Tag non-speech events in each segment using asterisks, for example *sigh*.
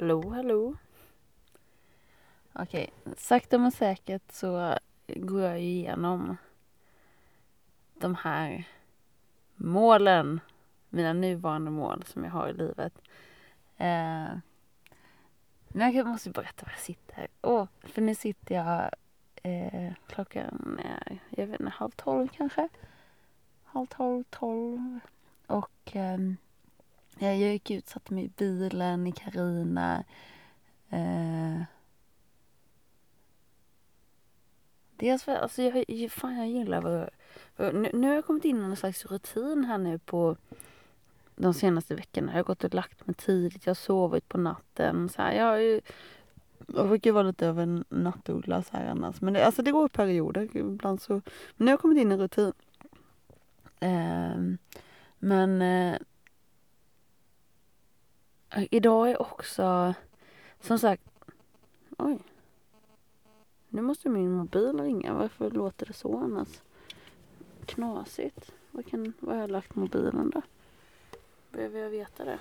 Hallå, hallå. Okej, sakta men säkert så går jag igenom de här målen, mina nuvarande mål som jag har i livet. Eh, men jag måste berätta var jag sitter. Åh, för nu sitter jag, eh, klockan är, jag vet inte, halv tolv kanske? Halv tolv, tolv. Och eh, Eh, jag gick ut, satte mig i bilen i Karina. Eh, dels för, alltså jag, fan jag gillar vad, nu, nu har jag kommit in i någon slags rutin här nu på de senaste veckorna. Jag har gått och lagt mig tidigt, jag har sovit på natten. Så här, jag, jag brukar vara lite av en nattuggla så här annars. Men det, alltså det går i perioder. Ibland så, men nu har jag kommit in i rutin. Eh, men eh, Eh, idag är också, som sagt, oj. Nu måste min mobil ringa. Varför låter det så annars? Knasigt. Var, kan, var har jag lagt mobilen då? Behöver jag veta det?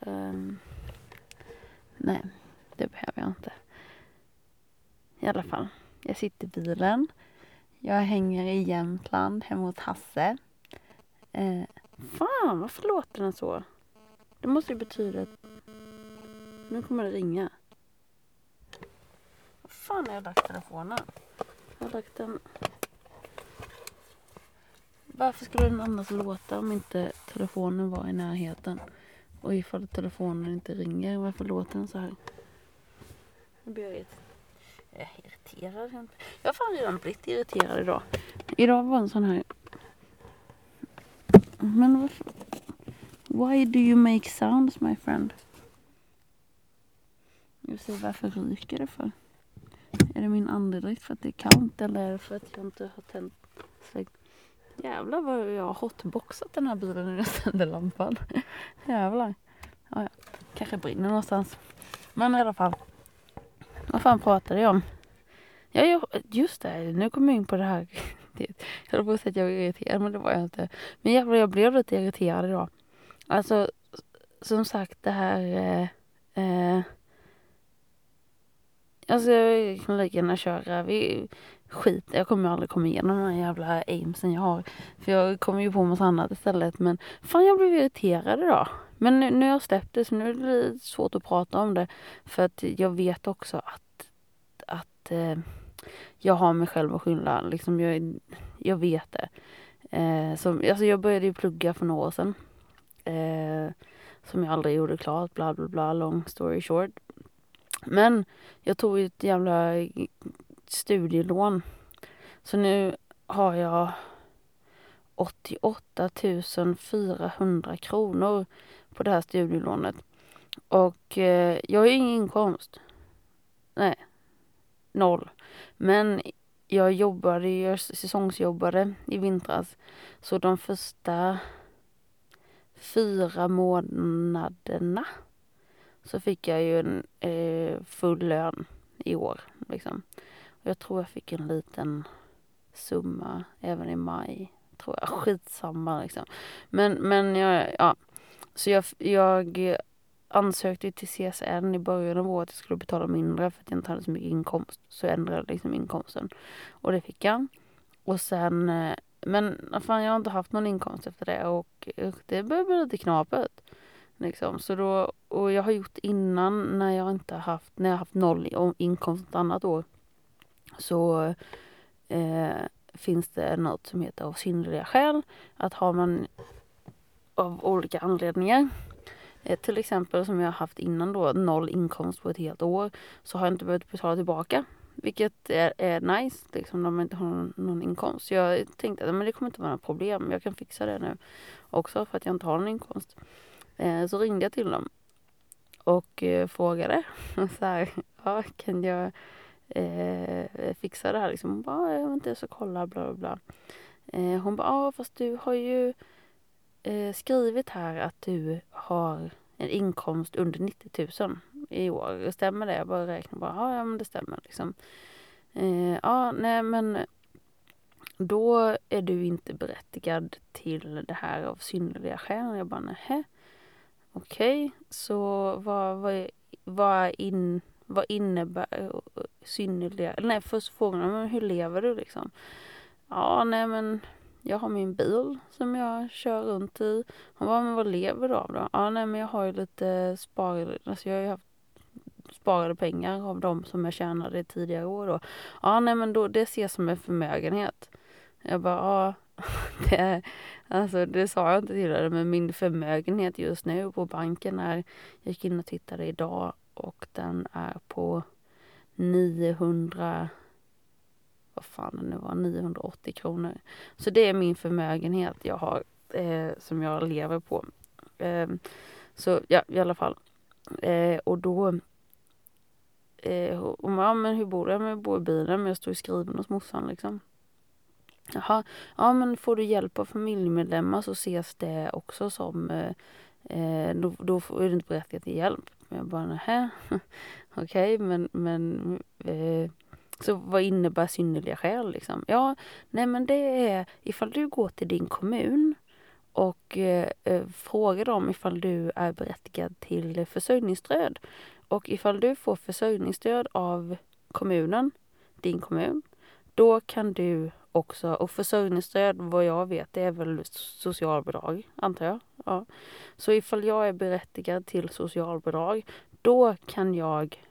Um, nej, det behöver jag inte. I alla fall, jag sitter i bilen. Jag hänger i Jämtland hemma hos Hasse. Eh, fan, varför låter den så? Det måste ju betyda att nu kommer det ringa. Vad fan har jag lagt telefonen? Jag har lagt den... Varför skulle den annars låta om inte telefonen var i närheten? Och ifall telefonen inte ringer, varför låter den så här? Nu blir jag irriterad. Jag har fan redan blivit irriterad idag. Idag var en sån här... Men varför... Why do you make sounds my friend? Jag säger, varför ryker det för? Är det min andedräkt för att det är kallt eller är det för att jag inte har tänt släckt? Jävlar vad jag har hotboxat den här bilen när jag tände lampan. *laughs* Jävlar. Ja, ja. Kanske brinner någonstans. Men i alla fall. Vad fan pratade jag om? Ja, just det. Nu kom jag in på det här. *laughs* Jag höll på att säga att jag var irriterad, men det var jag inte. Men jävlar, jag blev lite irriterad idag. Alltså, som sagt det här... Eh, eh, alltså jag kan lika gärna köra. Vi, skit, jag kommer aldrig komma igenom den här jävla aimsen jag har. För jag kommer ju på massa annat istället. Men fan jag blev irriterad idag. Men nu, nu har jag släppt det så nu är det lite svårt att prata om det. För att jag vet också att, att eh, jag har mig själv att skylla. Liksom jag, jag vet det. Eh, så, alltså jag började ju plugga för några år sedan. Eh, som jag aldrig gjorde klart, bla bla bla, long story short. Men jag tog ett jävla studielån. Så nu har jag 88 400 kronor på det här studielånet. Och eh, jag har ju ingen inkomst. Nej, noll. Men jag jobbade, jag säsongsjobbade i vintras. Så de första fyra månaderna så fick jag ju en eh, full lön i år. Liksom. Och jag tror jag fick en liten summa även i maj. Tror jag. Skitsamma liksom. Men, men jag, ja. Så jag, jag ansökte till CSN i början av året jag skulle betala mindre för att jag inte hade så mycket inkomst. Så jag ändrade liksom inkomsten. Och det fick jag. Och sen eh, men fan, jag har inte haft någon inkomst efter det och, det börjar bli lite knapert. Liksom. Så då, och jag har gjort innan när jag inte haft, när jag haft noll inkomst ett annat år. Så eh, finns det något som heter av synnerliga skäl. Att har man av olika anledningar eh, till exempel som jag har haft innan då, noll inkomst på ett helt år. Så har jag inte behövt betala tillbaka vilket är, är nice liksom, när man inte har någon, någon inkomst. Jag tänkte att men det kommer inte vara några problem. Jag kan fixa det nu också för att jag inte har någon inkomst. Eh, så ringde jag till dem och eh, frågade *laughs* så här, ja, kan jag eh, fixa det här liksom? Hon bara, jag inte, så kolla bla bla bla. Eh, hon bara, ja fast du har ju eh, skrivit här att du har en inkomst under 90 000 i år. Stämmer det? Jag bara räknar bara, ja men det stämmer liksom. Eh, ja, nej men då är du inte berättigad till det här av synnerliga skäl. Jag bara, nähä. okej, okay, så vad, vad, vad, in, vad innebär synnerliga... Nej, först frågar men hur lever du liksom? Ja, nej men jag har min bil som jag kör runt i. Hon bara, men vad lever du av då? Ja, nej men jag har ju lite spar... alltså jag har ju haft sparade pengar av de som jag tjänade tidigare år då. Ja, nej men då, det ses som en förmögenhet. Jag bara, ja, *laughs* det, alltså det sa jag inte till dig, men min förmögenhet just nu på banken är, jag gick in och tittade idag och den är på 900 vad fan det nu var, 980 kronor. Så det är min förmögenhet jag har, eh, som jag lever på. Eh, så ja, i alla fall. Eh, och då Eh, och, ja, men hur bor du? Jag bor i bilen, men jag står skriven hos morsan liksom. Jaha, ja men får du hjälp av familjemedlemmar så ses det också som, eh, eh då, då är du inte berättigad till hjälp. Jag bara, nähä, *laughs* okej, okay, men, men eh, så vad innebär synnerliga skäl liksom? Ja, nej men det är ifall du går till din kommun och eh, eh frågar dem ifall du är berättigad till försörjningsstöd och ifall du får försörjningsstöd av kommunen, din kommun, då kan du också, och försörjningsstöd vad jag vet det är väl socialbidrag antar jag. Ja. Så ifall jag är berättigad till socialbidrag då kan jag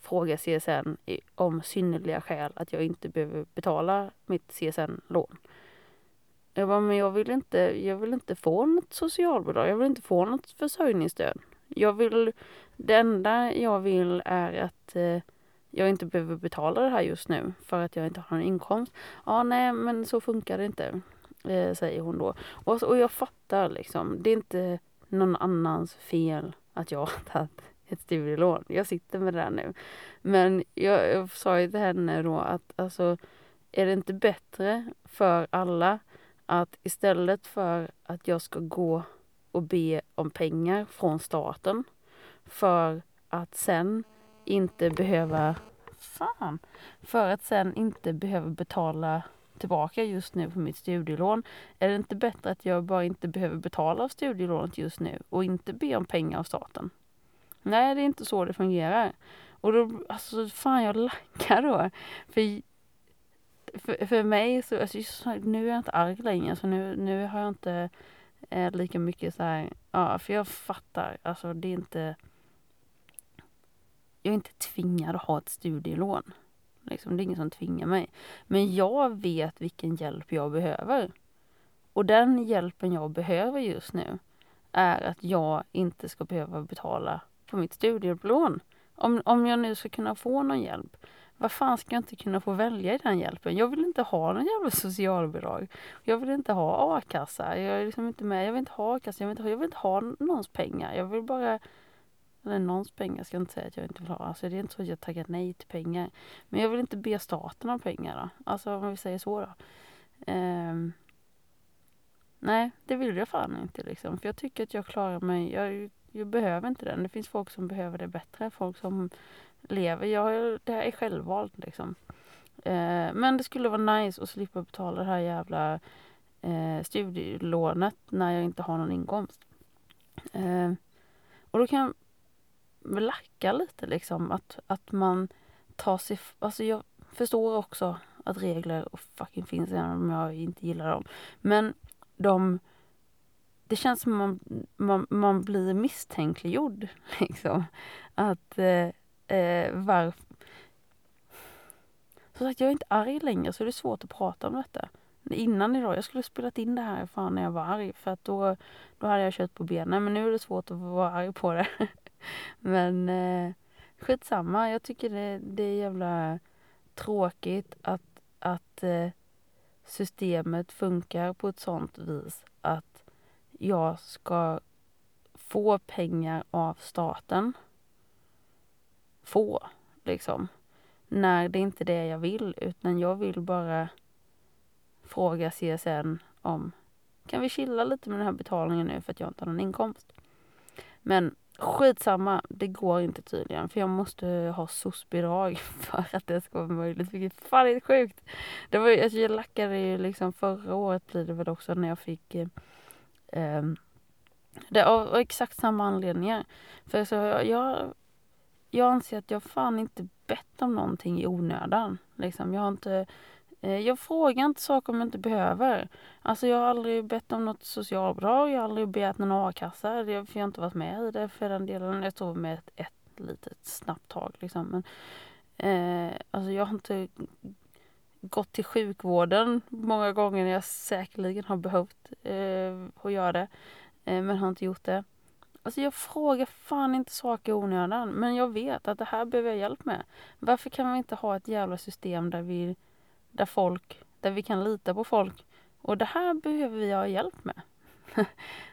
fråga CSN om synnerliga skäl att jag inte behöver betala mitt CSN-lån. Jag bara, men jag vill inte, jag vill inte få något socialbidrag, jag vill inte få något försörjningsstöd. Jag vill, det enda jag vill är att eh, jag inte behöver betala det här just nu för att jag inte har någon inkomst. Ja, nej, men så funkar det inte, eh, säger hon då. Och, och jag fattar liksom, det är inte någon annans fel att jag *laughs* har tagit ett studielån. Jag sitter med det där nu. Men jag, jag sa ju till henne då att alltså, är det inte bättre för alla att istället för att jag ska gå och be om pengar från staten för att sen inte behöva... Fan! För att sen inte behöva betala tillbaka just nu på mitt studielån. Är det inte bättre att jag bara inte behöver betala av studielånet just nu och inte be om pengar av staten? Nej, det är inte så det fungerar. Och då, alltså fan jag lackar då. För, för, för mig så, alltså, nu är jag inte arg längre, så nu, nu har jag inte eh, lika mycket så här, ja, för jag fattar, alltså det är inte, jag är inte tvingad att ha ett studielån. Liksom, det är ingen som tvingar mig. Men jag vet vilken hjälp jag behöver. Och den hjälpen jag behöver just nu är att jag inte ska behöva betala på mitt studielån. Om, om jag nu ska kunna få någon hjälp vad fan ska jag inte kunna få välja i den hjälpen? Jag vill inte ha någon jävla socialbidrag. Jag vill inte ha a-kassa. Jag är liksom inte med. Jag vill inte ha a-kassa. Jag vill inte ha, jag vill inte ha någons pengar. Jag vill bara eller någons pengar ska jag inte säga att jag inte vill ha. Alltså det är inte så att jag taggar nej till pengar. Men jag vill inte be staten om pengar då. Alltså om vi säger så då. Um, nej, det vill jag fan inte liksom. För jag tycker att jag klarar mig. Jag, jag behöver inte den. Det finns folk som behöver det bättre. Folk som lever. Jag, det här är självvalt liksom. Eh, men det skulle vara nice att slippa betala det här jävla eh, studielånet när jag inte har någon inkomst. Eh, och då kan jag lacka lite liksom att, att man tar sig... Alltså jag förstår också att regler och fucking finns även om jag inte gillar dem. Men de... Det känns som man, man, man blir misstänkliggjord *laughs* liksom. Att eh, eh, varför... Som sagt, jag är inte arg längre så det är svårt att prata om detta. Innan idag, jag skulle spelat in det här fan när jag var arg för att då, då hade jag kött på benen. Men nu är det svårt att vara arg på det. *laughs* men eh, skitsamma, jag tycker det, det är jävla tråkigt att, att eh, systemet funkar på ett sånt vis jag ska få pengar av staten få, liksom. När det inte är det jag vill, utan jag vill bara fråga CSN om kan vi chilla lite med den här betalningen nu för att jag inte har någon inkomst. Men skitsamma, det går inte tydligen för jag måste ha SOS-bidrag *laughs* för att det ska vara möjligt. Vilket fan är sjukt. Det var, alltså jag lackade ju liksom förra året blir det väl också när jag fick eh, eh, Det av exakt samma anledningar. För så jag, jag anser att jag fan inte bett om någonting i onödan. Liksom. Jag har inte eh, jag frågar inte saker om jag inte behöver. Alltså jag har aldrig bett om något socialbidrag, jag har aldrig begärt någon a-kassa. för jag har inte varit med i det för den delen. Jag tror med ett, ett litet snabbt tag liksom. Men, eh, alltså jag har inte gått till sjukvården många gånger när jag säkerligen har behövt eh, att göra det. Eh, men har inte gjort det. Alltså jag frågar fan inte saker i onödan. Men jag vet att det här behöver jag hjälp med. Varför kan vi inte ha ett jävla system där vi, där folk, där vi kan lita på folk. Och det här behöver vi ha hjälp med. *laughs*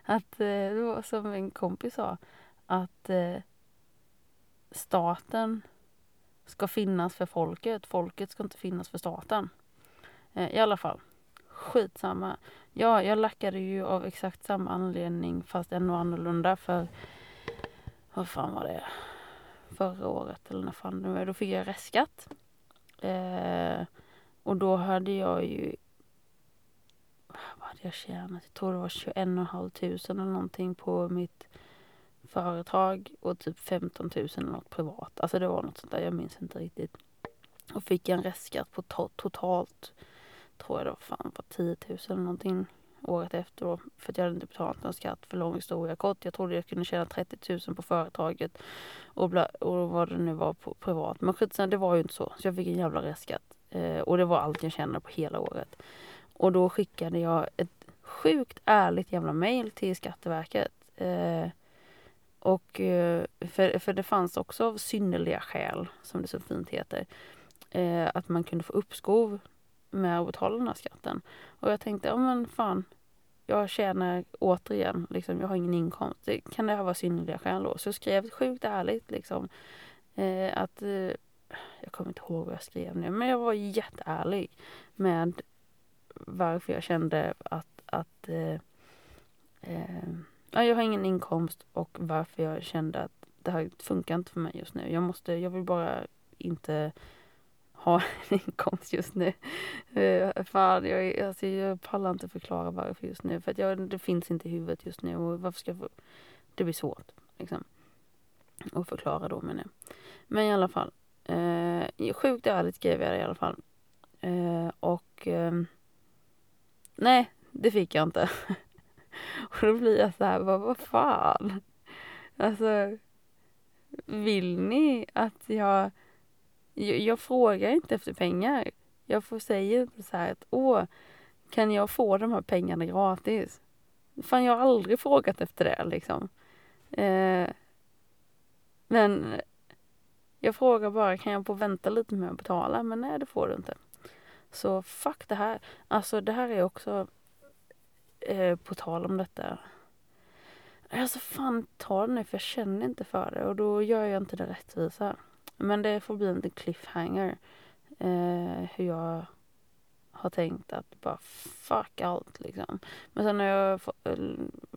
att, eh, det var som en kompis sa, att eh, staten ska finnas för folket. Folket ska inte finnas för staten. Eh, I alla fall, skitsamma. Ja, jag lackade ju av exakt samma anledning fast ännu annorlunda för, vad fan var det, förra året eller när fan det var. Då fick jag restskatt. Eh, och då hade jag ju, vad hade jag tjänat? Jag tror det var 21 500 eller någonting på mitt företag och typ 15 000 eller något privat. Alltså det var något sånt där, jag minns inte riktigt. Och fick en restskatt på to totalt, tror jag det var fan var 10 000 eller någonting året efter då. För att jag hade inte betalat någon skatt för lång historia kort. Jag trodde jag kunde tjäna 30 000 på företaget och, bla, och vad det nu var på privat. Men skitsamma, det var ju inte så. Så jag fick en jävla restskatt. Eh, och det var allt jag tjänade på hela året. Och då skickade jag ett sjukt ärligt jävla mail till Skatteverket. Eh, och eh, för, för det fanns också synnerliga skäl, som det så fint heter, eh, att man kunde få uppskov med att betala den här skatten. Och jag tänkte, ja men fan, jag tjänar återigen, liksom, jag har ingen inkomst. kan det här vara synnerliga skäl då? Så jag skrev sjukt ärligt liksom eh, att, eh, jag kommer inte ihåg vad jag skrev nu, men jag var jätteärlig med varför jag kände att, att eh, eh jag har ingen inkomst och varför jag kände att det här funkar inte för mig just nu. Jag måste, jag vill bara inte ha *laughs* en inkomst just nu. Eh, fan, jag, alltså, jag pallar inte förklara varför just nu. För att jag, det finns inte i huvudet just nu och varför ska jag få, Det blir svårt liksom. Att förklara då menar jag. Men i alla fall. Eh, sjukt ärligt skrev jag det i alla fall. Eh, och eh, nej, det fick jag inte. *laughs* Och då blir jag så här, vad, vad fan? Alltså, vill ni att jag, jag... Jag frågar inte efter pengar. Jag får säga inte typ så här att åh, kan jag få de här pengarna gratis? Fan, jag har aldrig frågat efter det liksom. Eh, men jag frågar bara, kan jag få vänta lite med att betala? Men nej, det får du inte. Så fuck det här. Alltså det här är också eh, på tal om detta. Alltså fan ta det nu för jag känner inte för det och då gör jag inte det rättvisa. Men det får bli en liten cliffhanger. Eh, hur jag har tänkt att bara fuck allt liksom. Men sen har jag eh,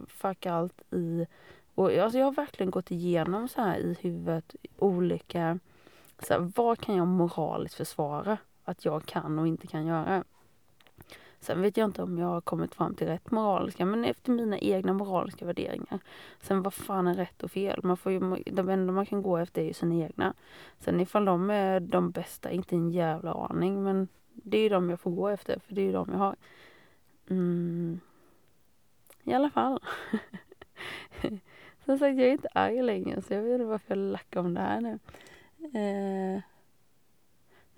fuck allt i och alltså jag har verkligen gått igenom så här i huvudet olika så här, vad kan jag moraliskt försvara att jag kan och inte kan göra. Sen vet jag inte om jag har kommit fram till rätt moraliska, men efter mina egna moraliska värderingar. Sen vad fan är rätt och fel? Man får ju, de enda man kan gå efter är ju sina egna. Sen ifall de är de bästa, inte en jävla aning, men det är ju de jag får gå efter, för det är ju de jag har. Mm. I alla fall. *laughs* Som sagt, jag är inte arg längre, så jag vet inte varför jag lackar om det här nu. Eh.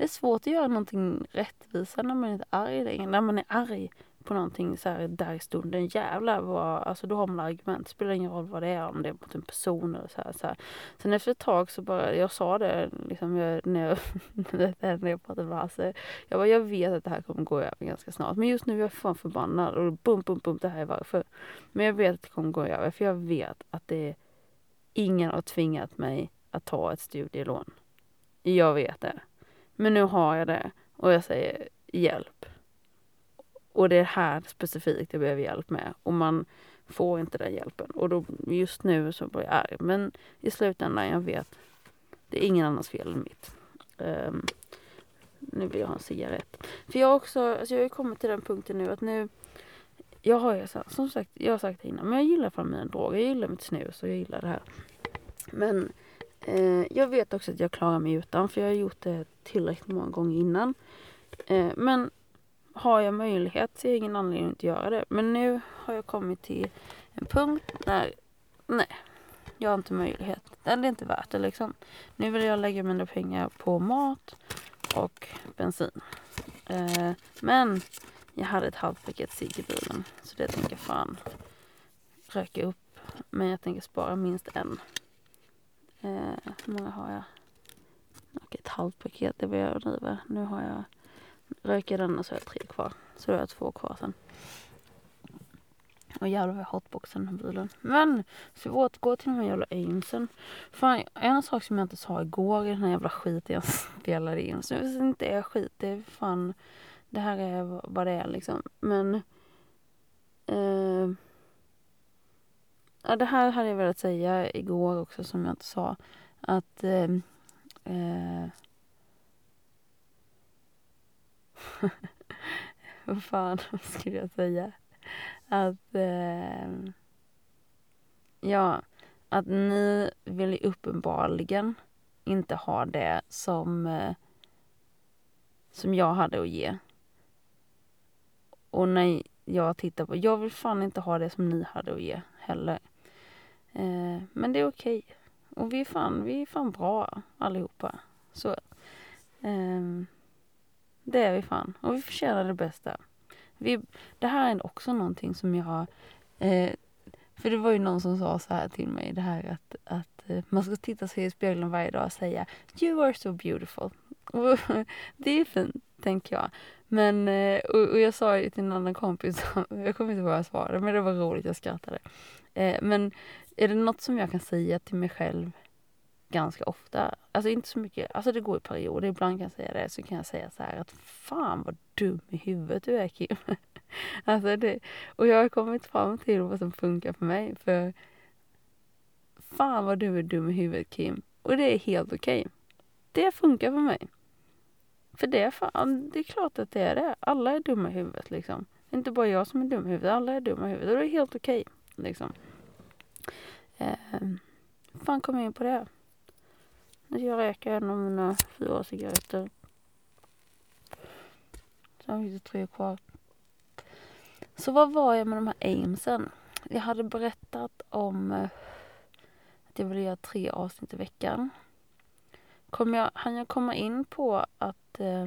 Det är svårt att göra någonting rättvisa när man inte är arg längre. När man är arg på någonting så här där i stunden. Jävlar vad, alltså då har man argument. Det spelar ingen roll vad det är, om det är mot en person eller så här. Så här. Sen efter ett tag så bara, jag sa det liksom jag, när jag, *laughs* när jag pratade med Hasse. Jag bara, jag vet att det här kommer gå över ganska snart. Men just nu är jag fan förbannad och bum, bum, bum, det här är varför. Men jag vet att det kommer gå över för jag vet att det är, ingen har tvingat mig att ta ett studielån. Jag vet det. Men nu har jag det och jag säger hjälp. Och det är här specifikt jag behöver hjälp med. Och man får inte den hjälpen. Och då, just nu så blir jag arg. Men i slutändan, jag vet. Det är ingen annans fel än mitt. Um, nu vill jag ha en cigarett. För jag har också, alltså jag har kommit till den punkten nu att nu jag har ju som sagt, jag har sagt det innan, men jag gillar fan mina droger. Jag gillar mitt snus och jag gillar det här. Men Eh, jag vet också att jag klarar mig utan, för jag har gjort det tillräckligt många gånger innan. Eh, men har jag möjlighet så är jag ingen anledning att inte göra det. Men nu har jag kommit till en punkt när, nej, jag har inte möjlighet. Det är inte värt det liksom. Nu vill jag lägga mina pengar på mat och bensin. Eh, men jag hade ett halvt paket cigg i bilen. Så det tänker jag fan röka upp. Men jag tänker spara minst en. Eh, hur många har jag? Okej, ett halvt paket, det vill jag driva. Nu har jag röker den och så har jag tre kvar. Så då har jag två kvar sen. Och jävlar vad jag hotboxar den här bilen. Men, så vi återgår till de här jävla aimsen. Fan, en sak som jag inte sa igår i den här jävla skiten jag *laughs* spelade in. Så det inte är skit, det är fan det här är vad det är liksom. Men eh, ja, det här hade jag velat säga igår också som jag inte sa. Att ehm, eh, eh, *laughs* vad fan *laughs* skulle jag säga? Att eh, ja, att ni vill uppenbarligen inte ha det som eh, som jag hade att ge. Och när jag tittar på, jag vill fan inte ha det som ni hade att ge heller. Eh, men det är okej. Och vi är fan, vi är fan bra allihopa. Så. Eh, det är vi fan. Och vi förtjänar det bästa. Vi, det här är också någonting som jag... Eh, för det var ju någon som sa så här till mig, det här att, att eh, man ska titta sig i spegeln varje dag och säga You are so beautiful. Och *laughs* det är fint, tänker jag. Men, eh, och, och jag sa ju till en annan kompis, *laughs* jag kommer inte ihåg vad jag svarade, men det var roligt, jag skrattade. Eh, men är det något som jag kan säga till mig själv ganska ofta, alltså inte så mycket, alltså det går i perioder, ibland kan jag säga det, så kan jag säga så här att fan vad dum i huvudet du är Kim. *laughs* alltså det, och jag har kommit fram till vad som funkar för mig, för fan vad du är dum i huvudet Kim. Och det är helt okej. Okay. Det funkar för mig. För det är fan, det är klart att det är det. Alla är dumma i huvudet liksom. Inte bara jag som är dum i huvudet, alla är dumma i huvudet. Och det är helt okej. Okay, liksom. Eh, fan kom jag in på det? Jag röker en av mina fyra cigaretter. Sen finns det tre kvar. Så vad var jag med de här aimsen? Jag hade berättat om eh, att jag ville göra tre avsnitt i veckan. Kom jag, hann jag komma in på att eh,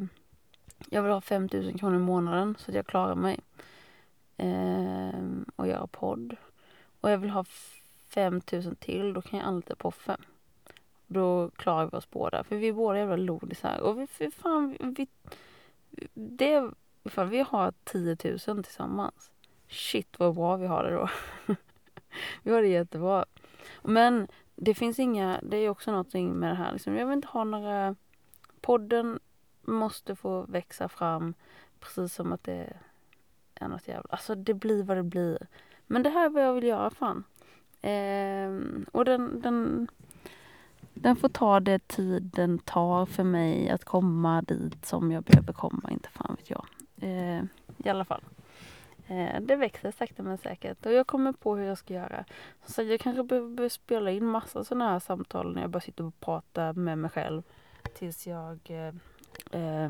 jag vill ha 5000 kronor i månaden så att jag klarar mig. Eh, och göra podd. Och jag vill ha 5000 till, då kan jag anlita Poffe. Då klarar vi oss båda. För vi är båda jävla lodisar. Och vi, för fan, vi, det, fan, vi har 10 000 tillsammans. Shit vad bra vi har det då. *laughs* vi har det jättebra. Men det finns inga, det är också någonting med det här liksom. Jag vill inte ha några, podden måste få växa fram precis som att det är något jävla, alltså det blir vad det blir. Men det här är vad jag vill göra fan. Eh, och den, den den får ta det tiden tar för mig att komma dit som jag behöver komma, inte fan vet jag. Eh, I alla fall. Eh, det växer sakta men säkert och jag kommer på hur jag ska göra. Så jag kanske behöver spela in massa sådana här samtal när jag bara sitter och pratar med mig själv. Tills jag eh, eh,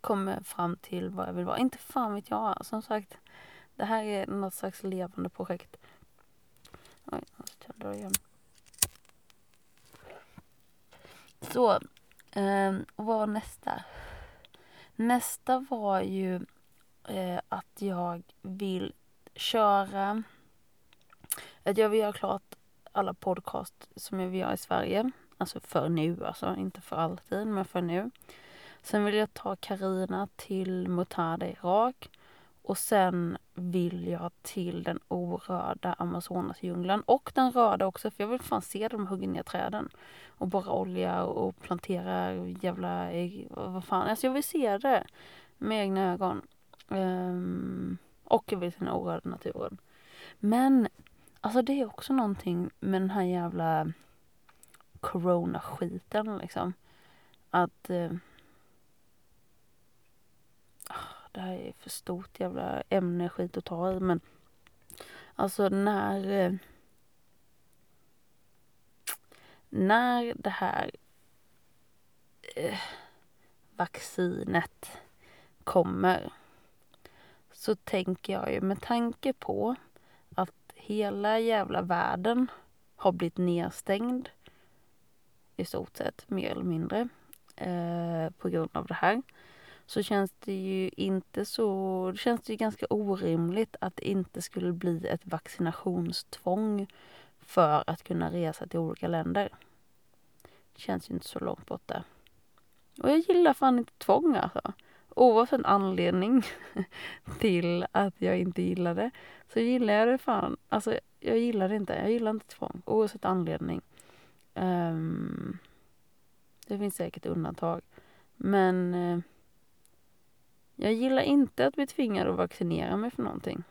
kommer fram till vad jag vill vara. Inte fan vet jag. Som sagt, det här är något slags levande projekt. Oj, jag måste igen. Så, eh, vad var nästa? Nästa var ju eh, att jag vill köra, att jag vill göra klart alla podcast som jag vill göra i Sverige. Alltså för nu, alltså inte för alltid, men för nu. Sen vill jag ta Karina till Mutada i Irak. Och sen vill jag till den orörda Amazonasdjungeln. Och den röda också, för jag vill fan se dem hugga ner träden. Och borra olja och plantera jävla. Vad fan, alltså jag vill se det med egna ögon. Um, och jag vill se den orörda naturen. Men, alltså det är också någonting med den här jävla corona-skiten liksom. Att uh, det här är för stort jävla ämne skit att ta i men alltså när eh, när det här eh, vaccinet kommer så tänker jag ju med tanke på att hela jävla världen har blivit nedstängd i stort sett, mer eller mindre, eh, på grund av det här så känns det ju inte så... Det känns det ju ganska orimligt att det inte skulle bli ett vaccinationstvång för att kunna resa till olika länder. Det känns ju inte så långt borta. Och jag gillar fan inte tvång alltså. Oavsett anledning *laughs* till att jag inte gillar det så gillar jag det fan. Alltså jag gillar det inte. Jag gillar inte tvång oavsett anledning. Um, det finns säkert undantag. Men uh, jag gillar inte att bli tvingad att vaccinera mig för någonting.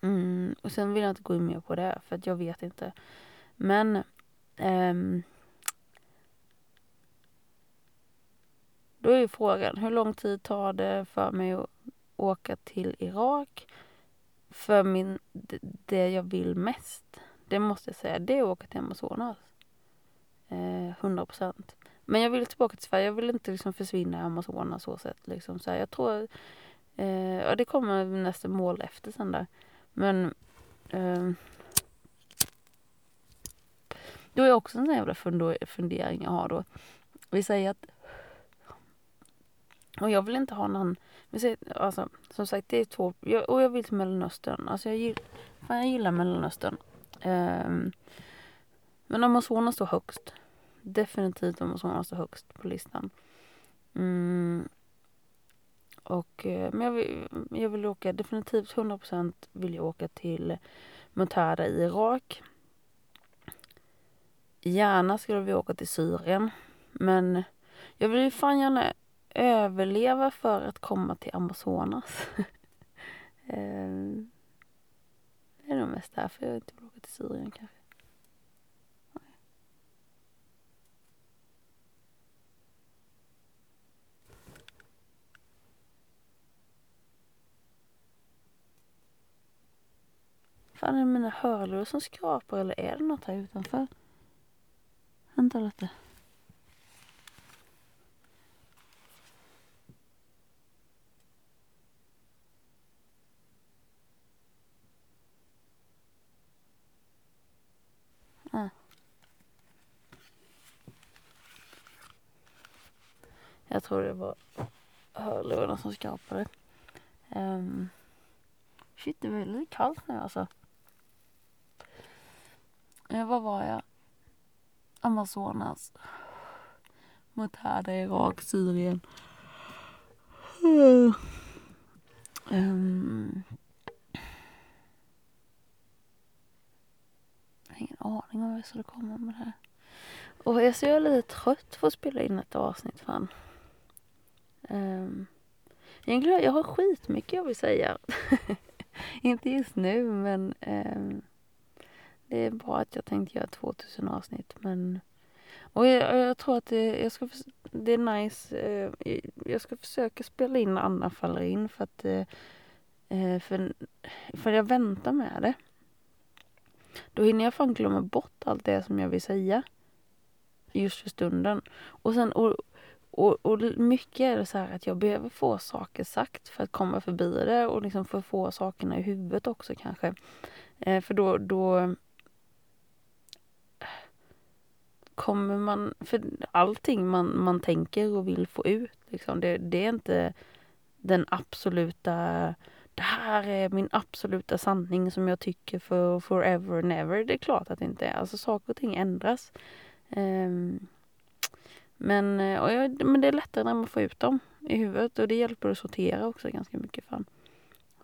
Mm, och sen vill jag inte gå in mer på det för att jag vet inte. Men ehm, Då är ju frågan, hur lång tid tar det för mig att åka till Irak? För min, det jag vill mest, det måste jag säga, det är att åka till Amazonas. Eh, 100 procent. Men jag vill tillbaka till Sverige. Jag vill inte liksom försvinna i Amazonas så sätt. Liksom. Så här, jag tror... Eh, ja, det kommer nästa mål efter sen där. Men... Eh, då är också en sån jävla fundering jag har då. Vi säger att och jag vill inte ha någon, alltså, som sagt det är två, jag, och jag vill till Mellanöstern. Alltså jag, gillar, fan, jag gillar Mellanöstern. Eh, men Amazonas står högst. Definitivt Amazonas står högst på listan. Mm. Och, eh, men jag vill, jag vill åka, definitivt 100% vill jag åka till Mutara i Irak. Gärna skulle vi åka till Syrien. Men jag vill ju fan gärna överleva för att komma till Amazonas. *laughs* Eh, det är nog mest därför jag inte vill åka till Syrien kanske. Fan är det mina hörlurar som skrapar eller är det något här utanför? Vänta lite. Ah. Jag tror det var hörlurarna som skrapade Um, shit, det var väldigt kallt nu alltså. Eh, var var jag? Amazonas. Mot Mutada, Irak, Syrien. Um, har ingen aning om vad jag skulle komma med det här. Och jag är lite trött på att spela in ett avsnitt fan. Um, egentligen, jag har skitmycket jag vill säga. *laughs* Inte just nu men um, det är bra att jag tänkte göra 2000 avsnitt men och jag, jag tror att det, jag ska, det är nice. Eh, jag ska försöka spela in när Anna faller in för att eh, eh, för, för jag väntar med det. Då hinner jag fan glömma bort allt det som jag vill säga. Just för stunden. Och sen, och, och, och mycket är det så här att jag behöver få saker sagt för att komma förbi det och liksom för att få sakerna i huvudet också kanske. Eh, för då, då kommer man, för allting man, man tänker och vill få ut, liksom, det, det är inte den absoluta det här är min absoluta sanning som jag tycker för forever and ever. Det är klart att det inte är. Alltså saker och ting ändras. Um, men, eh, och jag, men det är lättare när man får ut dem i huvudet och det hjälper att sortera också ganska mycket fan.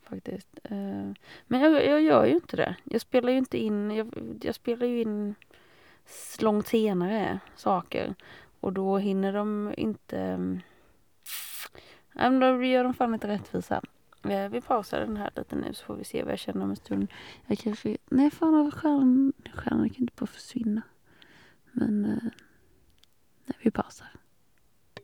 Faktiskt. Uh, men jag, jag gör ju inte det. Jag spelar ju inte in, jag, jag spelar ju in långt senare saker. Och då hinner de inte... Um, då gör de fan inte rättvisa. Eh, vi pausar den här lite nu så får vi se vad jag känner om en stund. Jag kanske... Nej, fan av stjärnan, stjärnan kan inte bara försvinna. Men... Eh, nej, vi pausar.